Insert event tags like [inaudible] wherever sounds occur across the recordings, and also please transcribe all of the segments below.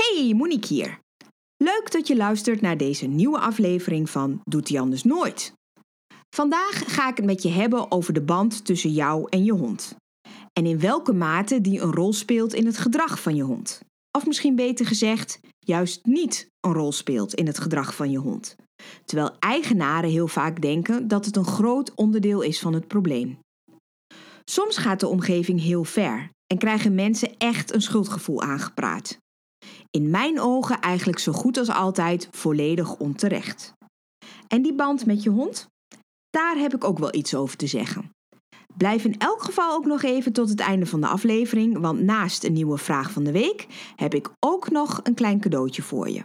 Hey, Monique hier. Leuk dat je luistert naar deze nieuwe aflevering van Doet hij anders nooit. Vandaag ga ik het met je hebben over de band tussen jou en je hond. En in welke mate die een rol speelt in het gedrag van je hond. Of misschien beter gezegd, juist niet een rol speelt in het gedrag van je hond. Terwijl eigenaren heel vaak denken dat het een groot onderdeel is van het probleem. Soms gaat de omgeving heel ver en krijgen mensen echt een schuldgevoel aangepraat. In mijn ogen eigenlijk zo goed als altijd volledig onterecht. En die band met je hond? Daar heb ik ook wel iets over te zeggen. Blijf in elk geval ook nog even tot het einde van de aflevering, want naast een nieuwe vraag van de week heb ik ook nog een klein cadeautje voor je.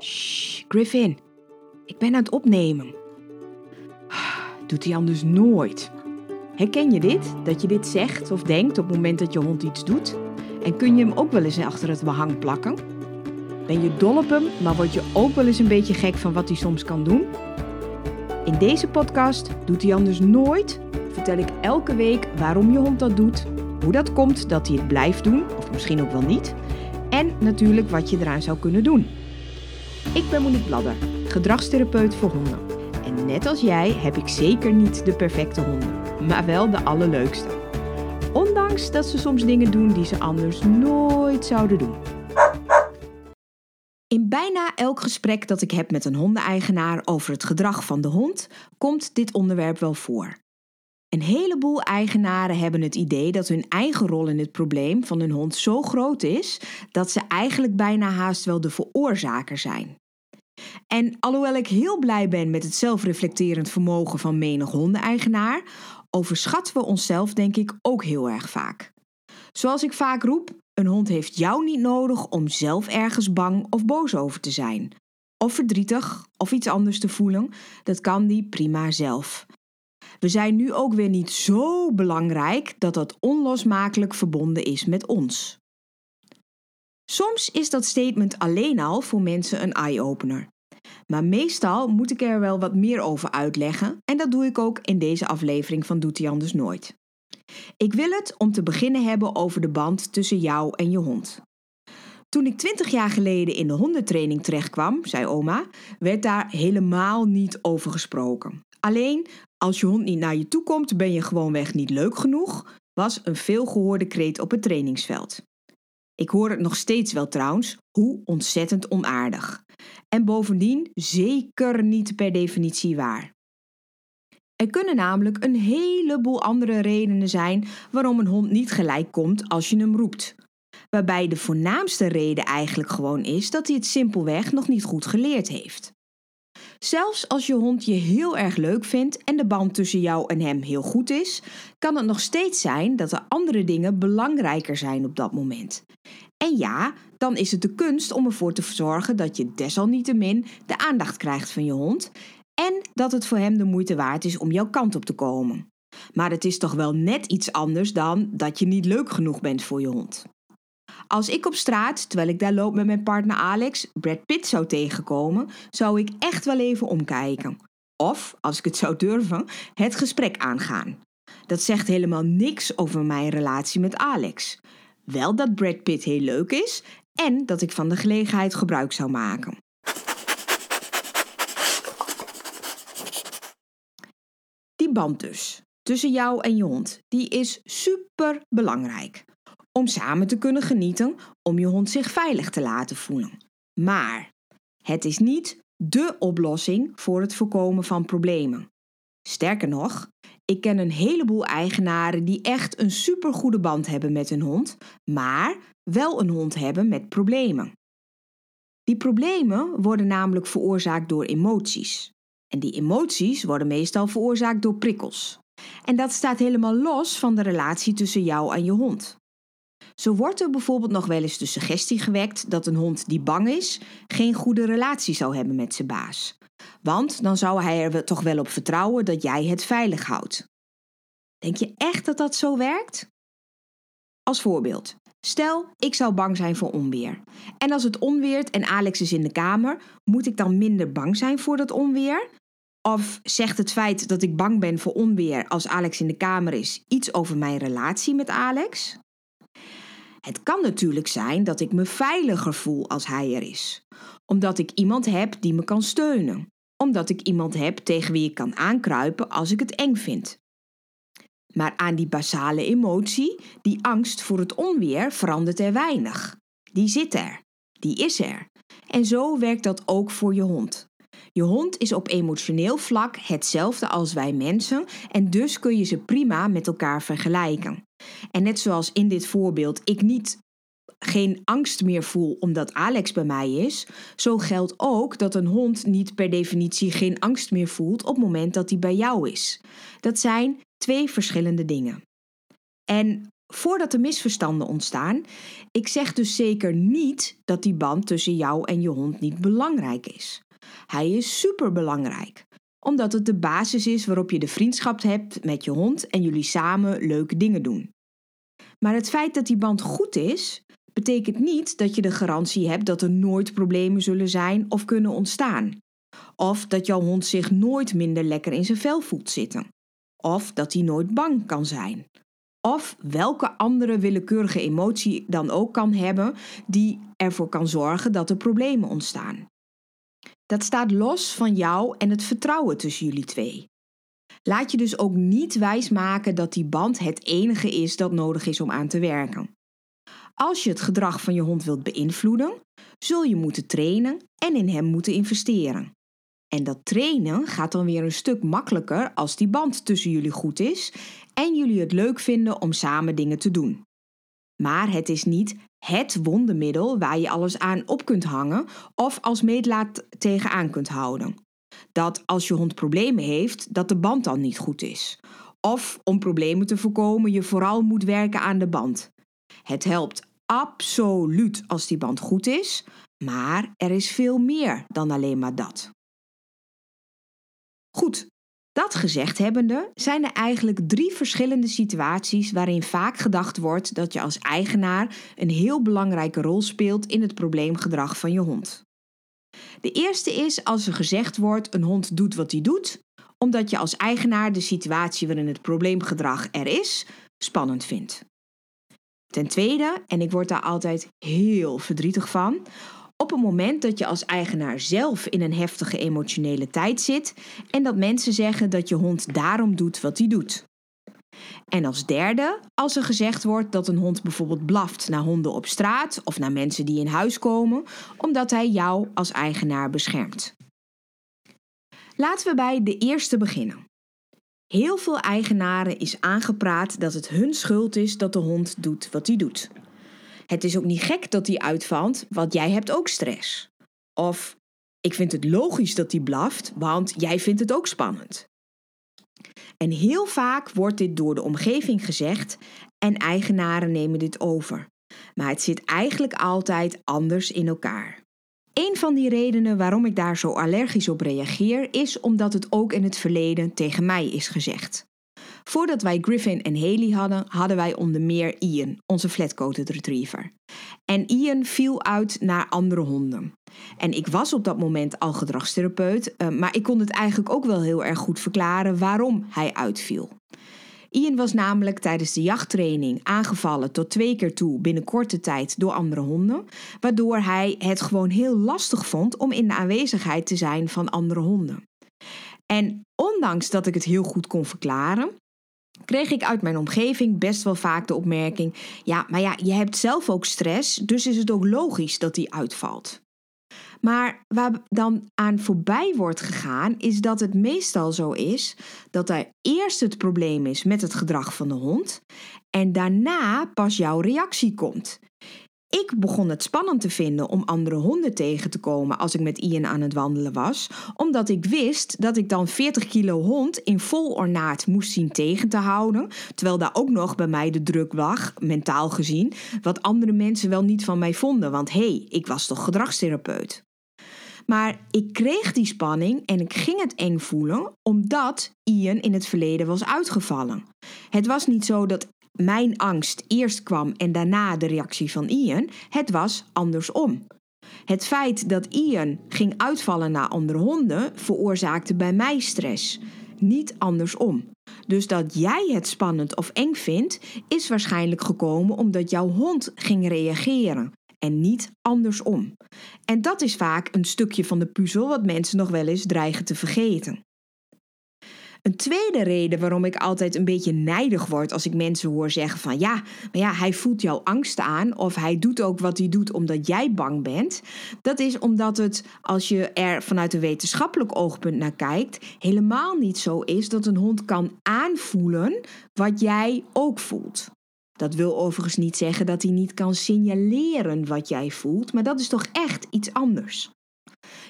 Shh, Griffin, ik ben aan het opnemen. [sighs] Doet hij anders nooit. Herken je dit? Dat je dit zegt of denkt op het moment dat je hond iets doet? En kun je hem ook wel eens achter het behang plakken? Ben je dol op hem, maar word je ook wel eens een beetje gek van wat hij soms kan doen? In deze podcast Doet hij anders nooit vertel ik elke week waarom je hond dat doet, hoe dat komt dat hij het blijft doen, of misschien ook wel niet, en natuurlijk wat je eraan zou kunnen doen. Ik ben Monique Bladder, gedragstherapeut voor honden. En net als jij heb ik zeker niet de perfecte honden, maar wel de allerleukste. Ondanks dat ze soms dingen doen die ze anders nooit zouden doen. In bijna elk gesprek dat ik heb met een hondeneigenaar over het gedrag van de hond, komt dit onderwerp wel voor. Een heleboel eigenaren hebben het idee dat hun eigen rol in het probleem van hun hond zo groot is dat ze eigenlijk bijna haast wel de veroorzaker zijn. En alhoewel ik heel blij ben met het zelfreflecterend vermogen van menig hondeneigenaar, overschatten we onszelf denk ik ook heel erg vaak. Zoals ik vaak roep, een hond heeft jou niet nodig om zelf ergens bang of boos over te zijn. Of verdrietig of iets anders te voelen, dat kan die prima zelf. We zijn nu ook weer niet zo belangrijk dat dat onlosmakelijk verbonden is met ons. Soms is dat statement alleen al voor mensen een eye-opener. Maar meestal moet ik er wel wat meer over uitleggen en dat doe ik ook in deze aflevering van Doet anders nooit. Ik wil het om te beginnen hebben over de band tussen jou en je hond. Toen ik 20 jaar geleden in de hondentraining terechtkwam, zei oma, werd daar helemaal niet over gesproken. Alleen als je hond niet naar je toe komt, ben je gewoonweg niet leuk genoeg, was een veelgehoorde kreet op het trainingsveld. Ik hoor het nog steeds wel trouwens, hoe ontzettend onaardig. En bovendien zeker niet per definitie waar. Er kunnen namelijk een heleboel andere redenen zijn waarom een hond niet gelijk komt als je hem roept. Waarbij de voornaamste reden eigenlijk gewoon is dat hij het simpelweg nog niet goed geleerd heeft. Zelfs als je hond je heel erg leuk vindt en de band tussen jou en hem heel goed is, kan het nog steeds zijn dat er andere dingen belangrijker zijn op dat moment. En ja, dan is het de kunst om ervoor te zorgen dat je desalniettemin de aandacht krijgt van je hond en dat het voor hem de moeite waard is om jouw kant op te komen. Maar het is toch wel net iets anders dan dat je niet leuk genoeg bent voor je hond. Als ik op straat, terwijl ik daar loop met mijn partner Alex, Brad Pitt zou tegenkomen, zou ik echt wel even omkijken. Of, als ik het zou durven, het gesprek aangaan. Dat zegt helemaal niks over mijn relatie met Alex. Wel dat Brad Pitt heel leuk is en dat ik van de gelegenheid gebruik zou maken. Die band dus, tussen jou en je hond, die is super belangrijk om samen te kunnen genieten, om je hond zich veilig te laten voelen. Maar het is niet dé oplossing voor het voorkomen van problemen. Sterker nog, ik ken een heleboel eigenaren die echt een supergoede band hebben met hun hond, maar wel een hond hebben met problemen. Die problemen worden namelijk veroorzaakt door emoties. En die emoties worden meestal veroorzaakt door prikkels. En dat staat helemaal los van de relatie tussen jou en je hond. Zo wordt er bijvoorbeeld nog wel eens de suggestie gewekt dat een hond die bang is geen goede relatie zou hebben met zijn baas. Want dan zou hij er toch wel op vertrouwen dat jij het veilig houdt. Denk je echt dat dat zo werkt? Als voorbeeld. Stel, ik zou bang zijn voor onweer. En als het onweert en Alex is in de kamer, moet ik dan minder bang zijn voor dat onweer? Of zegt het feit dat ik bang ben voor onweer als Alex in de kamer is iets over mijn relatie met Alex? Het kan natuurlijk zijn dat ik me veiliger voel als hij er is, omdat ik iemand heb die me kan steunen, omdat ik iemand heb tegen wie ik kan aankruipen als ik het eng vind. Maar aan die basale emotie, die angst voor het onweer, verandert er weinig. Die zit er, die is er. En zo werkt dat ook voor je hond. Je hond is op emotioneel vlak hetzelfde als wij mensen en dus kun je ze prima met elkaar vergelijken. En net zoals in dit voorbeeld ik niet geen angst meer voel omdat Alex bij mij is, zo geldt ook dat een hond niet per definitie geen angst meer voelt op het moment dat hij bij jou is. Dat zijn twee verschillende dingen. En voordat er misverstanden ontstaan, ik zeg dus zeker niet dat die band tussen jou en je hond niet belangrijk is. Hij is superbelangrijk, omdat het de basis is waarop je de vriendschap hebt met je hond en jullie samen leuke dingen doen. Maar het feit dat die band goed is, betekent niet dat je de garantie hebt dat er nooit problemen zullen zijn of kunnen ontstaan. Of dat jouw hond zich nooit minder lekker in zijn vel voelt zitten. Of dat hij nooit bang kan zijn. Of welke andere willekeurige emotie dan ook kan hebben die ervoor kan zorgen dat er problemen ontstaan. Dat staat los van jou en het vertrouwen tussen jullie twee. Laat je dus ook niet wijsmaken dat die band het enige is dat nodig is om aan te werken. Als je het gedrag van je hond wilt beïnvloeden, zul je moeten trainen en in hem moeten investeren. En dat trainen gaat dan weer een stuk makkelijker als die band tussen jullie goed is en jullie het leuk vinden om samen dingen te doen. Maar het is niet het wondermiddel waar je alles aan op kunt hangen of als meetlaat tegenaan kunt houden. Dat als je hond problemen heeft, dat de band dan niet goed is. Of om problemen te voorkomen, je vooral moet werken aan de band. Het helpt absoluut als die band goed is, maar er is veel meer dan alleen maar dat. Goed, dat gezegd hebbende zijn er eigenlijk drie verschillende situaties waarin vaak gedacht wordt dat je als eigenaar een heel belangrijke rol speelt in het probleemgedrag van je hond. De eerste is als er gezegd wordt een hond doet wat hij doet, omdat je als eigenaar de situatie waarin het probleemgedrag er is spannend vindt. Ten tweede, en ik word daar altijd heel verdrietig van, op het moment dat je als eigenaar zelf in een heftige emotionele tijd zit en dat mensen zeggen dat je hond daarom doet wat hij doet. En als derde, als er gezegd wordt dat een hond bijvoorbeeld blaft naar honden op straat of naar mensen die in huis komen, omdat hij jou als eigenaar beschermt. Laten we bij de eerste beginnen. Heel veel eigenaren is aangepraat dat het hun schuld is dat de hond doet wat hij doet. Het is ook niet gek dat hij uitvalt, want jij hebt ook stress. Of ik vind het logisch dat hij blaft, want jij vindt het ook spannend. En heel vaak wordt dit door de omgeving gezegd en eigenaren nemen dit over. Maar het zit eigenlijk altijd anders in elkaar. Een van die redenen waarom ik daar zo allergisch op reageer is omdat het ook in het verleden tegen mij is gezegd. Voordat wij Griffin en Haley hadden, hadden wij onder meer Ian, onze flatcoated retriever. En Ian viel uit naar andere honden. En ik was op dat moment al gedragstherapeut, eh, maar ik kon het eigenlijk ook wel heel erg goed verklaren waarom hij uitviel. Ian was namelijk tijdens de jachttraining aangevallen tot twee keer toe binnen korte tijd door andere honden, waardoor hij het gewoon heel lastig vond om in de aanwezigheid te zijn van andere honden. En ondanks dat ik het heel goed kon verklaren, kreeg ik uit mijn omgeving best wel vaak de opmerking: ja, maar ja, je hebt zelf ook stress, dus is het ook logisch dat die uitvalt. Maar waar dan aan voorbij wordt gegaan, is dat het meestal zo is dat er eerst het probleem is met het gedrag van de hond en daarna pas jouw reactie komt. Ik begon het spannend te vinden om andere honden tegen te komen als ik met Ian aan het wandelen was, omdat ik wist dat ik dan 40 kilo hond in vol ornaat moest zien tegen te houden, terwijl daar ook nog bij mij de druk lag, mentaal gezien, wat andere mensen wel niet van mij vonden, want hé, hey, ik was toch gedragstherapeut. Maar ik kreeg die spanning en ik ging het eng voelen omdat Ian in het verleden was uitgevallen. Het was niet zo dat mijn angst eerst kwam en daarna de reactie van Ian. Het was andersom. Het feit dat Ian ging uitvallen naar andere honden veroorzaakte bij mij stress, niet andersom. Dus dat jij het spannend of eng vindt, is waarschijnlijk gekomen omdat jouw hond ging reageren en niet andersom. En dat is vaak een stukje van de puzzel wat mensen nog wel eens dreigen te vergeten. Een tweede reden waarom ik altijd een beetje nijdig word als ik mensen hoor zeggen van ja, maar ja, hij voelt jouw angst aan of hij doet ook wat hij doet omdat jij bang bent. Dat is omdat het, als je er vanuit een wetenschappelijk oogpunt naar kijkt, helemaal niet zo is dat een hond kan aanvoelen wat jij ook voelt. Dat wil overigens niet zeggen dat hij niet kan signaleren wat jij voelt, maar dat is toch echt iets anders.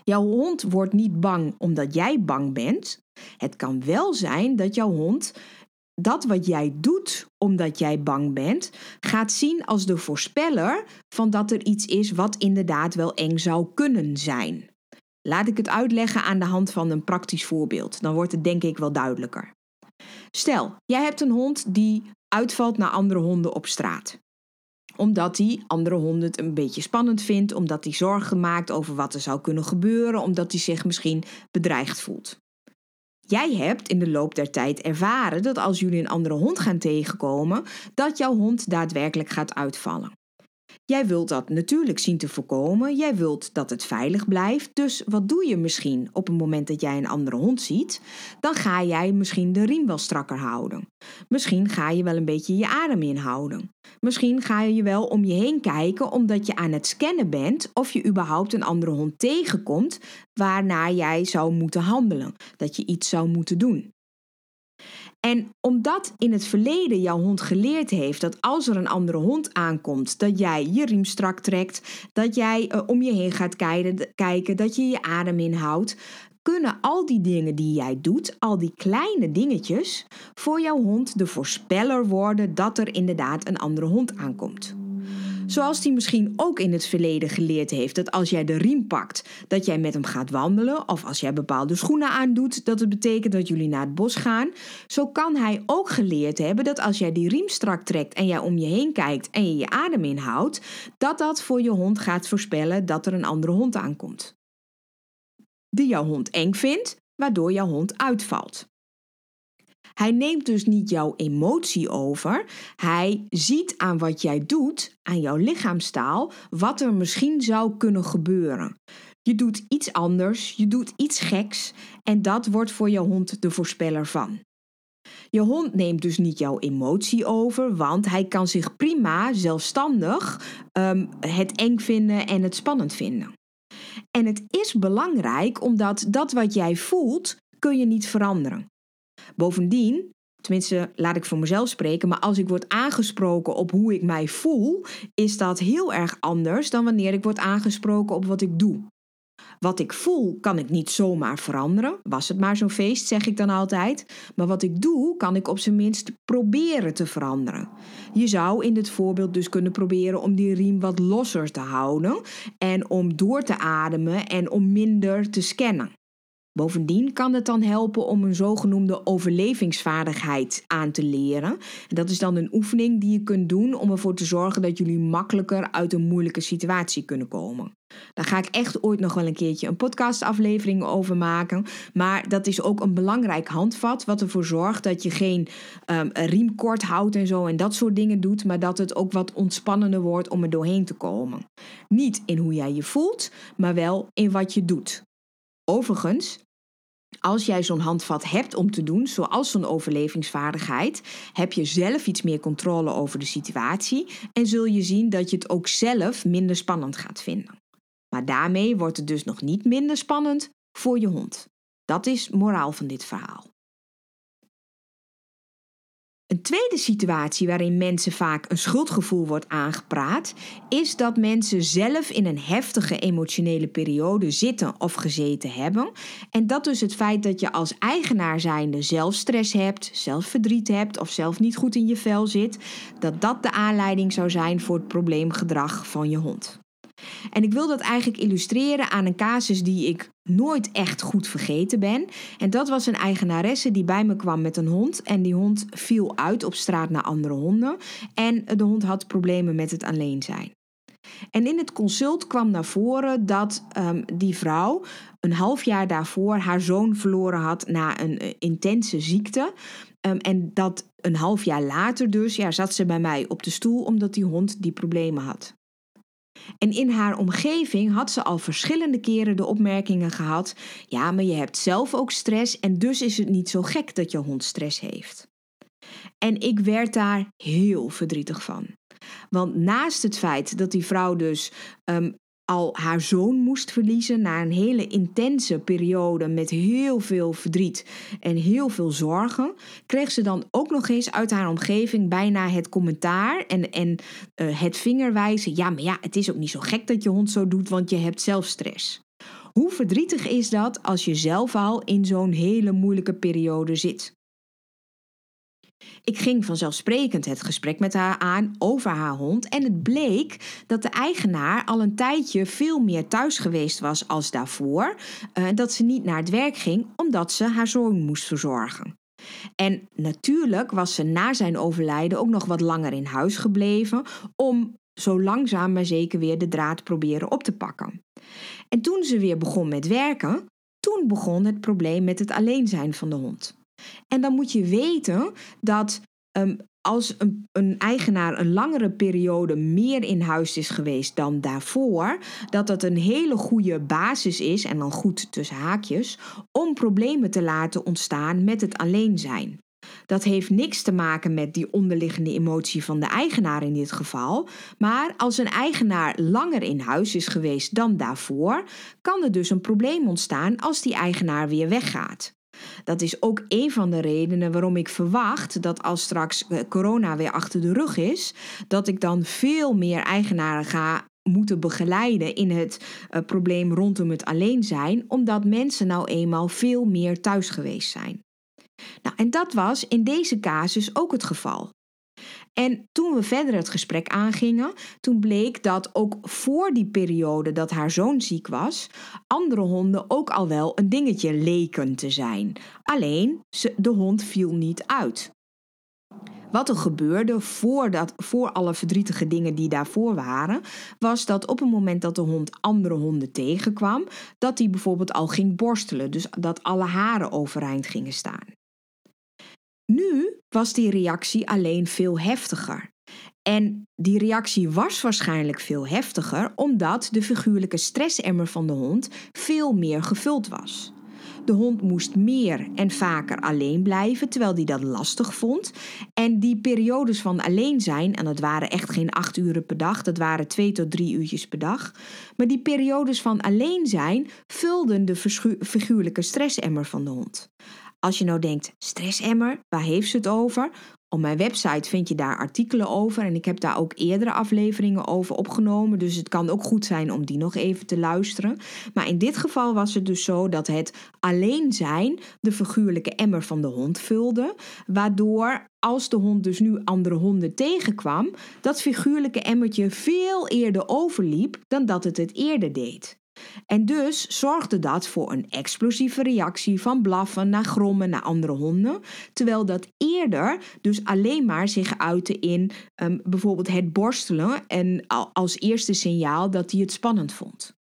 Jouw hond wordt niet bang omdat jij bang bent. Het kan wel zijn dat jouw hond dat wat jij doet omdat jij bang bent, gaat zien als de voorspeller van dat er iets is wat inderdaad wel eng zou kunnen zijn. Laat ik het uitleggen aan de hand van een praktisch voorbeeld, dan wordt het denk ik wel duidelijker. Stel, jij hebt een hond die uitvalt naar andere honden op straat omdat hij andere honden het een beetje spannend vindt, omdat hij zorgen maakt over wat er zou kunnen gebeuren, omdat hij zich misschien bedreigd voelt. Jij hebt in de loop der tijd ervaren dat als jullie een andere hond gaan tegenkomen, dat jouw hond daadwerkelijk gaat uitvallen. Jij wilt dat natuurlijk zien te voorkomen. Jij wilt dat het veilig blijft. Dus wat doe je misschien op het moment dat jij een andere hond ziet? Dan ga jij misschien de riem wel strakker houden. Misschien ga je wel een beetje je adem inhouden. Misschien ga je wel om je heen kijken omdat je aan het scannen bent of je überhaupt een andere hond tegenkomt waarnaar jij zou moeten handelen. Dat je iets zou moeten doen. En omdat in het verleden jouw hond geleerd heeft dat als er een andere hond aankomt, dat jij je riem strak trekt, dat jij uh, om je heen gaat kijken, dat je je adem inhoudt, kunnen al die dingen die jij doet, al die kleine dingetjes, voor jouw hond de voorspeller worden dat er inderdaad een andere hond aankomt. Zoals hij misschien ook in het verleden geleerd heeft dat als jij de riem pakt, dat jij met hem gaat wandelen. Of als jij bepaalde schoenen aandoet, dat het betekent dat jullie naar het bos gaan. Zo kan hij ook geleerd hebben dat als jij die riem strak trekt en jij om je heen kijkt en je je adem inhoudt, dat dat voor je hond gaat voorspellen dat er een andere hond aankomt. Die jouw hond eng vindt, waardoor jouw hond uitvalt. Hij neemt dus niet jouw emotie over. Hij ziet aan wat jij doet, aan jouw lichaamstaal, wat er misschien zou kunnen gebeuren. Je doet iets anders, je doet iets geks en dat wordt voor jouw hond de voorspeller van. Je hond neemt dus niet jouw emotie over, want hij kan zich prima zelfstandig um, het eng vinden en het spannend vinden. En het is belangrijk omdat dat wat jij voelt, kun je niet veranderen. Bovendien, tenminste laat ik voor mezelf spreken, maar als ik word aangesproken op hoe ik mij voel, is dat heel erg anders dan wanneer ik word aangesproken op wat ik doe. Wat ik voel kan ik niet zomaar veranderen. Was het maar zo'n feest, zeg ik dan altijd. Maar wat ik doe, kan ik op zijn minst proberen te veranderen. Je zou in dit voorbeeld dus kunnen proberen om die riem wat losser te houden. En om door te ademen en om minder te scannen. Bovendien kan het dan helpen om een zogenoemde overlevingsvaardigheid aan te leren. En dat is dan een oefening die je kunt doen om ervoor te zorgen dat jullie makkelijker uit een moeilijke situatie kunnen komen. Daar ga ik echt ooit nog wel een keertje een podcastaflevering over maken. Maar dat is ook een belangrijk handvat wat ervoor zorgt dat je geen um, riem kort houdt en zo en dat soort dingen doet. Maar dat het ook wat ontspannender wordt om er doorheen te komen. Niet in hoe jij je voelt, maar wel in wat je doet. Overigens, als jij zo'n handvat hebt om te doen, zoals zo'n overlevingsvaardigheid, heb je zelf iets meer controle over de situatie en zul je zien dat je het ook zelf minder spannend gaat vinden. Maar daarmee wordt het dus nog niet minder spannend voor je hond. Dat is moraal van dit verhaal. Een tweede situatie waarin mensen vaak een schuldgevoel wordt aangepraat, is dat mensen zelf in een heftige emotionele periode zitten of gezeten hebben. En dat dus het feit dat je als eigenaar zijnde zelf stress hebt, zelf verdriet hebt of zelf niet goed in je vel zit, dat dat de aanleiding zou zijn voor het probleemgedrag van je hond. En ik wil dat eigenlijk illustreren aan een casus die ik nooit echt goed vergeten ben. En dat was een eigenaresse die bij me kwam met een hond. En die hond viel uit op straat naar andere honden. En de hond had problemen met het alleen zijn. En in het consult kwam naar voren dat um, die vrouw een half jaar daarvoor haar zoon verloren had na een uh, intense ziekte. Ehm, en dat een half jaar later dus, ja, zat ze bij mij op de stoel omdat die hond die problemen had. En in haar omgeving had ze al verschillende keren de opmerkingen gehad: ja, maar je hebt zelf ook stress en dus is het niet zo gek dat je hond stress heeft. En ik werd daar heel verdrietig van. Want naast het feit dat die vrouw dus um, al haar zoon moest verliezen na een hele intense periode met heel veel verdriet en heel veel zorgen, kreeg ze dan ook nog eens uit haar omgeving bijna het commentaar en, en uh, het vingerwijzen. Ja, maar ja, het is ook niet zo gek dat je hond zo doet, want je hebt zelf stress. Hoe verdrietig is dat als je zelf al in zo'n hele moeilijke periode zit? Ik ging vanzelfsprekend het gesprek met haar aan over haar hond en het bleek dat de eigenaar al een tijdje veel meer thuis geweest was als daarvoor, uh, dat ze niet naar het werk ging omdat ze haar zoon moest verzorgen. En natuurlijk was ze na zijn overlijden ook nog wat langer in huis gebleven om zo langzaam maar zeker weer de draad proberen op te pakken. En toen ze weer begon met werken, toen begon het probleem met het alleen zijn van de hond. En dan moet je weten dat um, als een, een, eigenaar een langere periode meer in huis is geweest dan daarvoor, dat dat een hele goede basis is, en dan goed tussen haakjes, om problemen te laten ontstaan met het alleen zijn. Dat heeft niks te maken met die onderliggende emotie van de eigenaar in dit geval. Maar als een eigenaar langer in huis is geweest dan daarvoor, kan er dus een probleem ontstaan als die eigenaar weer weggaat. Dat is ook een van de redenen waarom ik verwacht dat als straks eh, corona weer achter de rug is, dat ik dan veel meer eigenaren ga moeten begeleiden in het uh, probleem rondom het alleen zijn, omdat mensen nou eenmaal veel meer thuis geweest zijn. Nou, en dat was in deze casus ook het geval. En toen we verder het gesprek aangingen, toen bleek dat ook voor die periode dat haar zoon ziek was, andere honden ook al wel een dingetje leken te zijn. Alleen de hond viel niet uit. Wat er gebeurde voordat, voor alle verdrietige dingen die daarvoor waren, was dat op het moment dat de hond andere honden tegenkwam, dat hij bijvoorbeeld al ging borstelen, dus dat alle haren overeind gingen staan. Nu was die reactie alleen veel heftiger. En die reactie was waarschijnlijk veel heftiger omdat de figuurlijke stressemmer van de hond veel meer gevuld was. De hond moest meer en vaker alleen blijven, terwijl hij dat lastig vond. En die periodes van alleen zijn, en dat waren echt geen acht uren per dag, dat waren twee tot drie uurtjes per dag. Maar die periodes van alleen zijn vulden de figuurlijke stressemmer van de hond. Als je nou denkt, stressemmer, waar heeft ze het over? Op mijn website vind je daar artikelen over en ik heb daar ook eerdere afleveringen over opgenomen. Dus het kan ook goed zijn om die nog even te luisteren. Maar in dit geval was het dus zo dat het alleen zijn de figuurlijke emmer van de hond vulde. Waardoor als de hond dus nu andere honden tegenkwam, dat figuurlijke emmertje veel eerder overliep dan dat het het eerder deed. En dus zorgde dat voor een explosieve reactie van blaffen naar grommen naar andere honden, terwijl dat eerder dus alleen maar zich uitte in um, bijvoorbeeld het borstelen en als eerste signaal dat hij het spannend vond.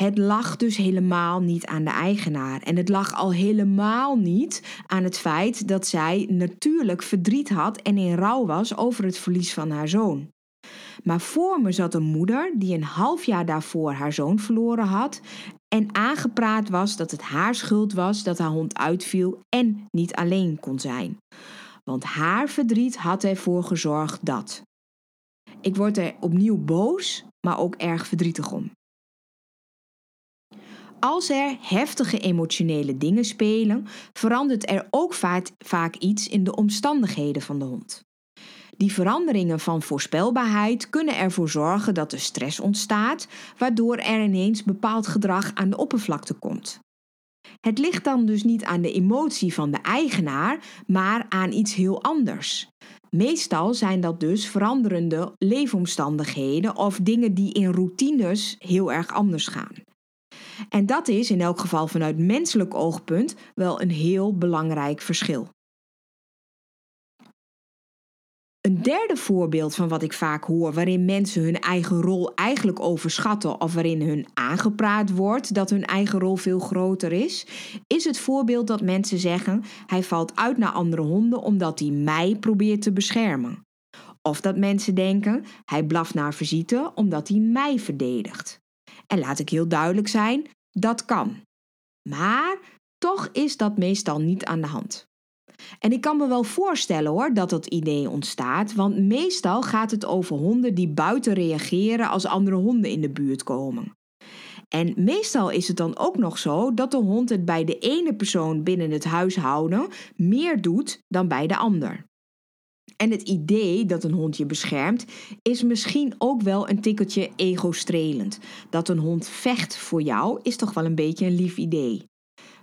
Het lag dus helemaal niet aan de eigenaar. En het lag al helemaal niet aan het feit dat zij natuurlijk verdriet had en in rouw was over het verlies van haar zoon. Maar voor me zat een moeder die een half jaar daarvoor haar zoon verloren had en aangepraat was dat het haar schuld was dat haar hond uitviel en niet alleen kon zijn. Want haar verdriet had ervoor gezorgd dat. Ik word er opnieuw boos, maar ook erg verdrietig om. Als er heftige emotionele dingen spelen, verandert er ook vaak, iets in de omstandigheden van de hond. Die veranderingen van voorspelbaarheid kunnen ervoor zorgen dat er stress ontstaat, waardoor er ineens bepaald gedrag aan de oppervlakte komt. Het ligt dan dus niet aan de emotie van de eigenaar, maar aan iets heel anders. Meestal zijn dat dus veranderende leefomstandigheden of dingen die in routines heel erg anders gaan. En dat is in elk geval vanuit menselijk oogpunt wel een heel belangrijk verschil. Een derde voorbeeld van wat ik vaak hoor, waarin mensen hun eigen rol eigenlijk overschatten of waarin hun aangepraat wordt dat hun eigen rol veel groter is, is het voorbeeld dat mensen zeggen: hij valt uit naar andere honden omdat hij mij probeert te beschermen. Of dat mensen denken: hij blaft naar visite omdat hij mij verdedigt. En laat ik heel duidelijk zijn: dat kan. Maar toch is dat meestal niet aan de hand. En ik kan me wel voorstellen hoor dat dat idee ontstaat, want meestal gaat het over honden die buiten reageren als andere honden in de buurt komen. En meestal is het dan ook nog zo dat de hond het bij de ene persoon binnen het huishouden meer doet dan bij de ander. En het idee dat een hond je beschermt is misschien ook wel een tikkeltje ego-strelend. Dat een hond vecht voor jou is toch wel een beetje een lief idee.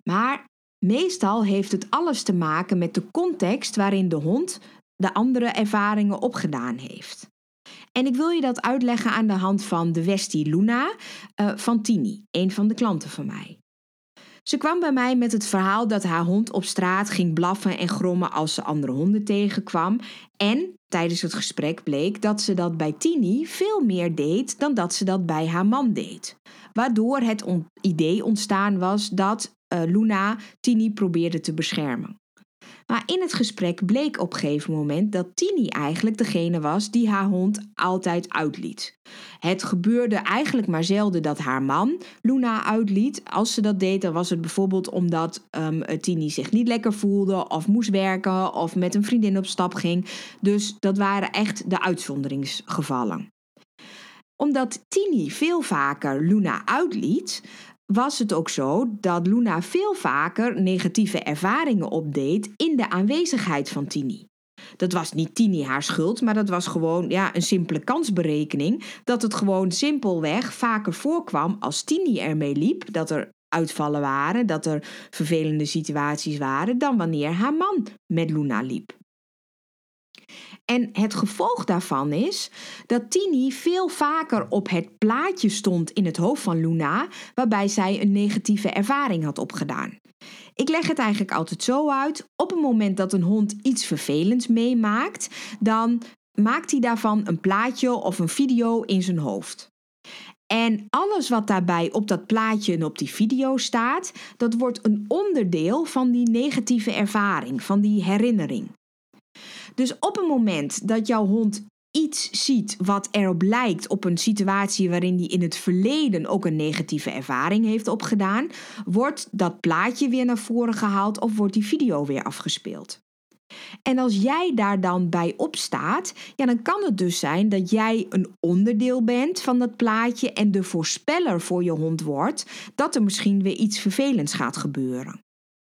Maar Meestal heeft het alles te maken met de context waarin de hond de andere ervaringen opgedaan heeft. En ik wil je dat uitleggen aan de hand van de Westie Luna uh, van Tini, een van de klanten van mij. Ze kwam bij mij met het verhaal dat haar hond op straat ging blaffen en grommen als ze andere honden tegenkwam. En tijdens het gesprek bleek dat ze dat bij Tini veel meer deed dan dat ze dat bij haar man deed. Waardoor het idee ontstaan was dat uh, Luna Tini probeerde te beschermen. Maar in het gesprek bleek op een gegeven moment dat Tini eigenlijk degene was die haar hond altijd uitliet. Het gebeurde eigenlijk maar zelden dat haar man Luna uitliet. Als ze dat deed, dan was het bijvoorbeeld omdat um, Tini zich niet lekker voelde, of moest werken, of met een vriendin op stap ging. Dus dat waren echt de uitzonderingsgevallen omdat Tini veel vaker Luna uitliet, was het ook zo dat Luna veel vaker negatieve ervaringen opdeed in de aanwezigheid van Tini. Dat was niet Tini haar schuld, maar dat was gewoon ja, een simpele kansberekening. Dat het gewoon simpelweg vaker voorkwam als Tini ermee liep, dat er uitvallen waren, dat er vervelende situaties waren, dan wanneer haar man met Luna liep. En het gevolg daarvan is dat Tini veel vaker op het plaatje stond in het hoofd van Luna, waarbij zij een negatieve ervaring had opgedaan. Ik leg het eigenlijk altijd zo uit: op het moment dat een hond iets vervelends meemaakt, dan maakt hij daarvan een plaatje of een video in zijn hoofd. En alles wat daarbij op dat plaatje en op die video staat, dat wordt een onderdeel van die negatieve ervaring, van die herinnering. Dus op het moment dat jouw hond iets ziet wat erop lijkt op een situatie waarin die in het verleden ook een negatieve ervaring heeft opgedaan, wordt dat plaatje weer naar voren gehaald of wordt die video weer afgespeeld. En als jij daar dan bij opstaat, ja, dan kan het dus zijn dat jij een onderdeel bent van dat plaatje en de voorspeller voor je hond wordt dat er misschien weer iets vervelends gaat gebeuren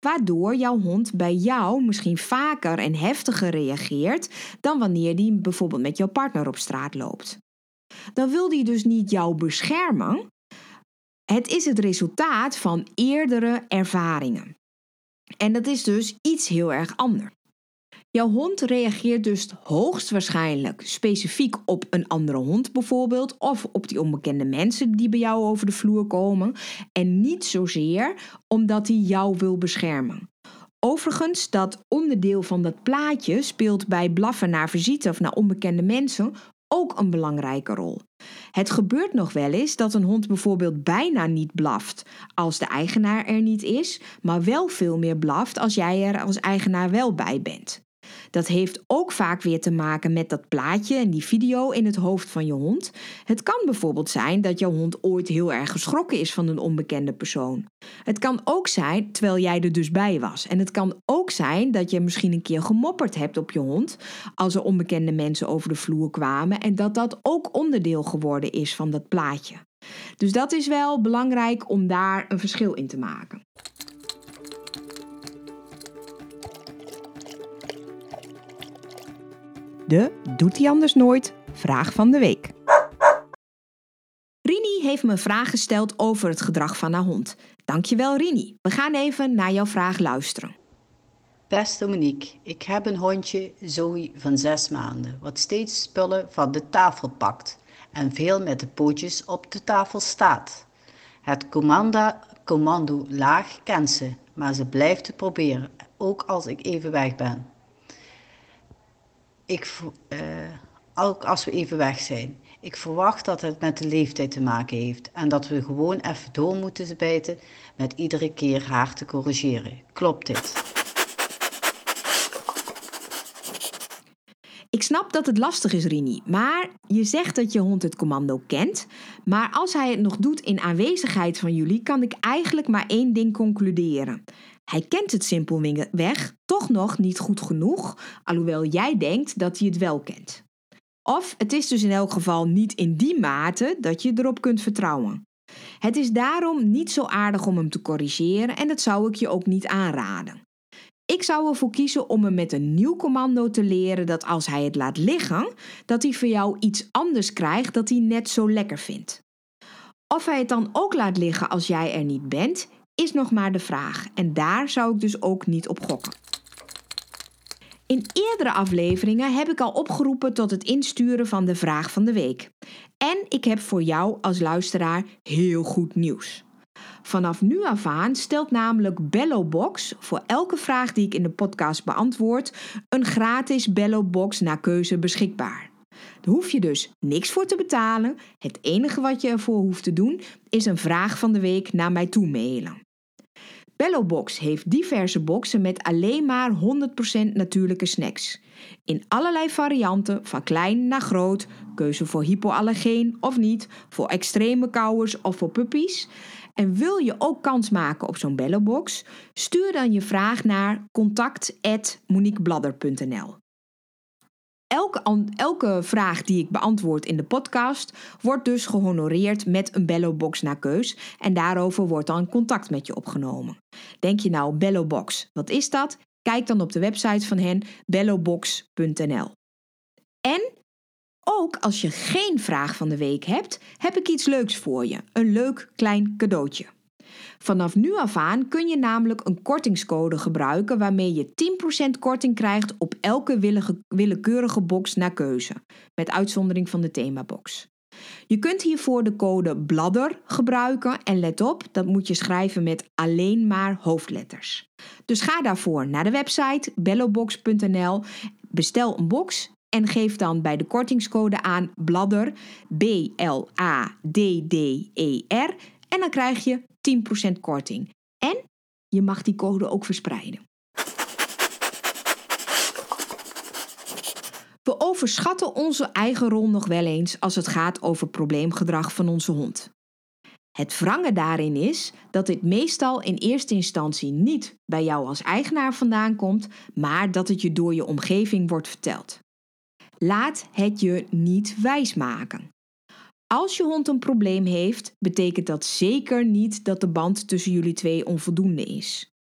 waardoor jouw hond bij jou misschien vaker en heftiger reageert dan wanneer die bijvoorbeeld met jouw partner op straat loopt. Dan wil die dus niet jou beschermen. Het is het resultaat van eerdere ervaringen. En dat is dus iets heel erg anders. Jouw hond reageert dus hoogstwaarschijnlijk specifiek op een andere hond bijvoorbeeld, of op die onbekende mensen die bij jou over de vloer komen, en niet zozeer omdat hij jou wil beschermen. Overigens, dat onderdeel van dat plaatje speelt bij blaffen naar visite of naar onbekende mensen ook een belangrijke rol. Het gebeurt nog wel eens dat een hond bijvoorbeeld bijna niet blaft als de eigenaar er niet is, maar wel veel meer blaft als jij er als eigenaar wel bij bent. Dat heeft ook vaak weer te maken met dat plaatje en die video in het hoofd van je hond. Het kan bijvoorbeeld zijn dat jouw hond ooit heel erg geschrokken is van een onbekende persoon. Het kan ook zijn terwijl jij er dus bij was. En het kan ook zijn dat je misschien een keer gemopperd hebt op je hond als er onbekende mensen over de vloer kwamen en dat dat ook onderdeel geworden is van dat plaatje. Dus dat is wel belangrijk om daar een verschil in te maken. De Doet hij anders nooit? Vraag van de week. Rini heeft me een vraag gesteld over het gedrag van haar hond. Dankjewel Rini. We gaan even naar jouw vraag luisteren. Beste Monique, ik heb een hondje Zoe van zes maanden, wat steeds spullen van de tafel pakt en veel met de pootjes op de tafel staat. Het commando, commando laag kent ze, maar ze blijft het proberen, ook als ik even weg ben. Ik, uh, ook als we even weg zijn. Ik verwacht dat het met de leeftijd te maken heeft en dat we gewoon even door moeten bijten met iedere keer haar te corrigeren. Klopt dit? Ik snap dat het lastig is, Rini, maar je zegt dat je hond het commando kent. Maar als hij het nog doet in aanwezigheid van jullie, kan ik eigenlijk maar één ding concluderen. Hij kent het simpelweg toch nog niet goed genoeg, alhoewel jij denkt dat hij het wel kent. Of het is dus in elk geval niet in die mate dat je erop kunt vertrouwen. Het is daarom niet zo aardig om hem te corrigeren en dat zou ik je ook niet aanraden. Ik zou ervoor kiezen om hem met een nieuw commando te leren dat als hij het laat liggen, dat hij voor jou iets anders krijgt dat hij net zo lekker vindt. Of hij het dan ook laat liggen als jij er niet bent, is nog maar de vraag. En daar zou ik dus ook niet op gokken. In eerdere afleveringen heb ik al opgeroepen tot het insturen van de vraag van de week. En ik heb voor jou als luisteraar heel goed nieuws. Vanaf nu af aan stelt namelijk Bellobox voor elke vraag die ik in de podcast beantwoord een gratis Bellobox naar keuze beschikbaar. Daar hoef je dus niks voor te betalen. Het enige wat je ervoor hoeft te doen is een vraag van de week naar mij toe mailen. Bellobox heeft diverse boxen met alleen maar 100% natuurlijke snacks. In allerlei varianten, van klein naar groot, keuze voor hypoallergeen of niet, voor extreme kauwers of voor puppies. En wil je ook kans maken op zo'n Bellobox? Stuur dan je vraag naar contact@moniquebladder.nl. Elke, elke vraag die ik beantwoord in de podcast wordt dus gehonoreerd met een Bellobox naar keus en daarover wordt dan contact met je opgenomen. Denk je nou Bellobox, wat is dat? Kijk dan op de website van hen bellobox.nl. En ook als je geen vraag van de week hebt, heb ik iets leuks voor je. Een leuk klein cadeautje. Vanaf nu af aan kun je namelijk een kortingscode gebruiken waarmee je 10% korting krijgt op elke willekeurige box naar keuze, met uitzondering van de themabox. Je kunt hiervoor de code BLADDER gebruiken en let op, dat moet je schrijven met alleen maar hoofdletters. Dus ga daarvoor naar de website bellobox.nl, bestel een box en geef dan bij de kortingscode aan bladder B-L-A-D-D-E-R en dan krijg je 10% korting. En je mag die code ook verspreiden. We overschatten onze eigen rol nog wel eens als het gaat over probleemgedrag van onze hond. Het wrange daarin is dat dit meestal in eerste instantie niet bij jou als eigenaar vandaan komt, maar dat het je door je omgeving wordt verteld. Laat het je niet wijsmaken. Als je hond een probleem heeft, betekent dat zeker niet dat de band tussen jullie twee onvoldoende is.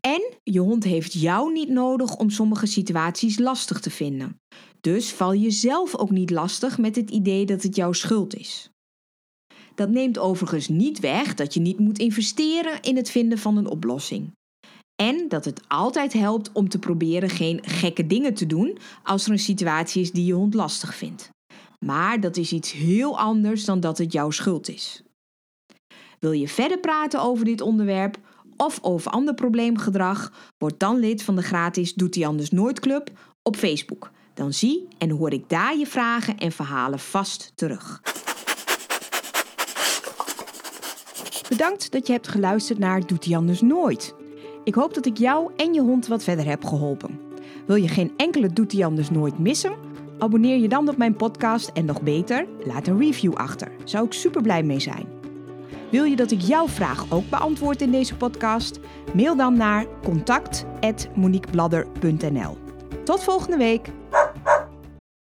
En je hond heeft jou niet nodig om sommige situaties lastig te vinden. Dus val je zelf ook niet lastig met het idee dat het jouw schuld is. Dat neemt overigens niet weg dat je niet moet investeren in het vinden van een oplossing. En dat het altijd helpt om te proberen geen gekke dingen te doen als er een situatie is die je hond lastig vindt. Maar dat is iets heel anders dan dat het jouw schuld is. Wil je verder praten over dit onderwerp of over ander probleemgedrag? Word dan lid van de gratis Doet hij anders nooit club op Facebook. Dan zie en hoor ik daar je vragen en verhalen vast terug. Bedankt dat je hebt geluisterd naar Doet hij anders nooit. Ik hoop dat ik jou en je hond wat verder heb geholpen. Wil je geen enkele Doet hij anders nooit missen? Abonneer je dan op mijn podcast en nog beter, laat een review achter. Zou ik super blij mee zijn. Wil je dat ik jouw vraag ook beantwoord in deze podcast? Mail dan naar contact@moniquebladder.nl. Tot volgende week.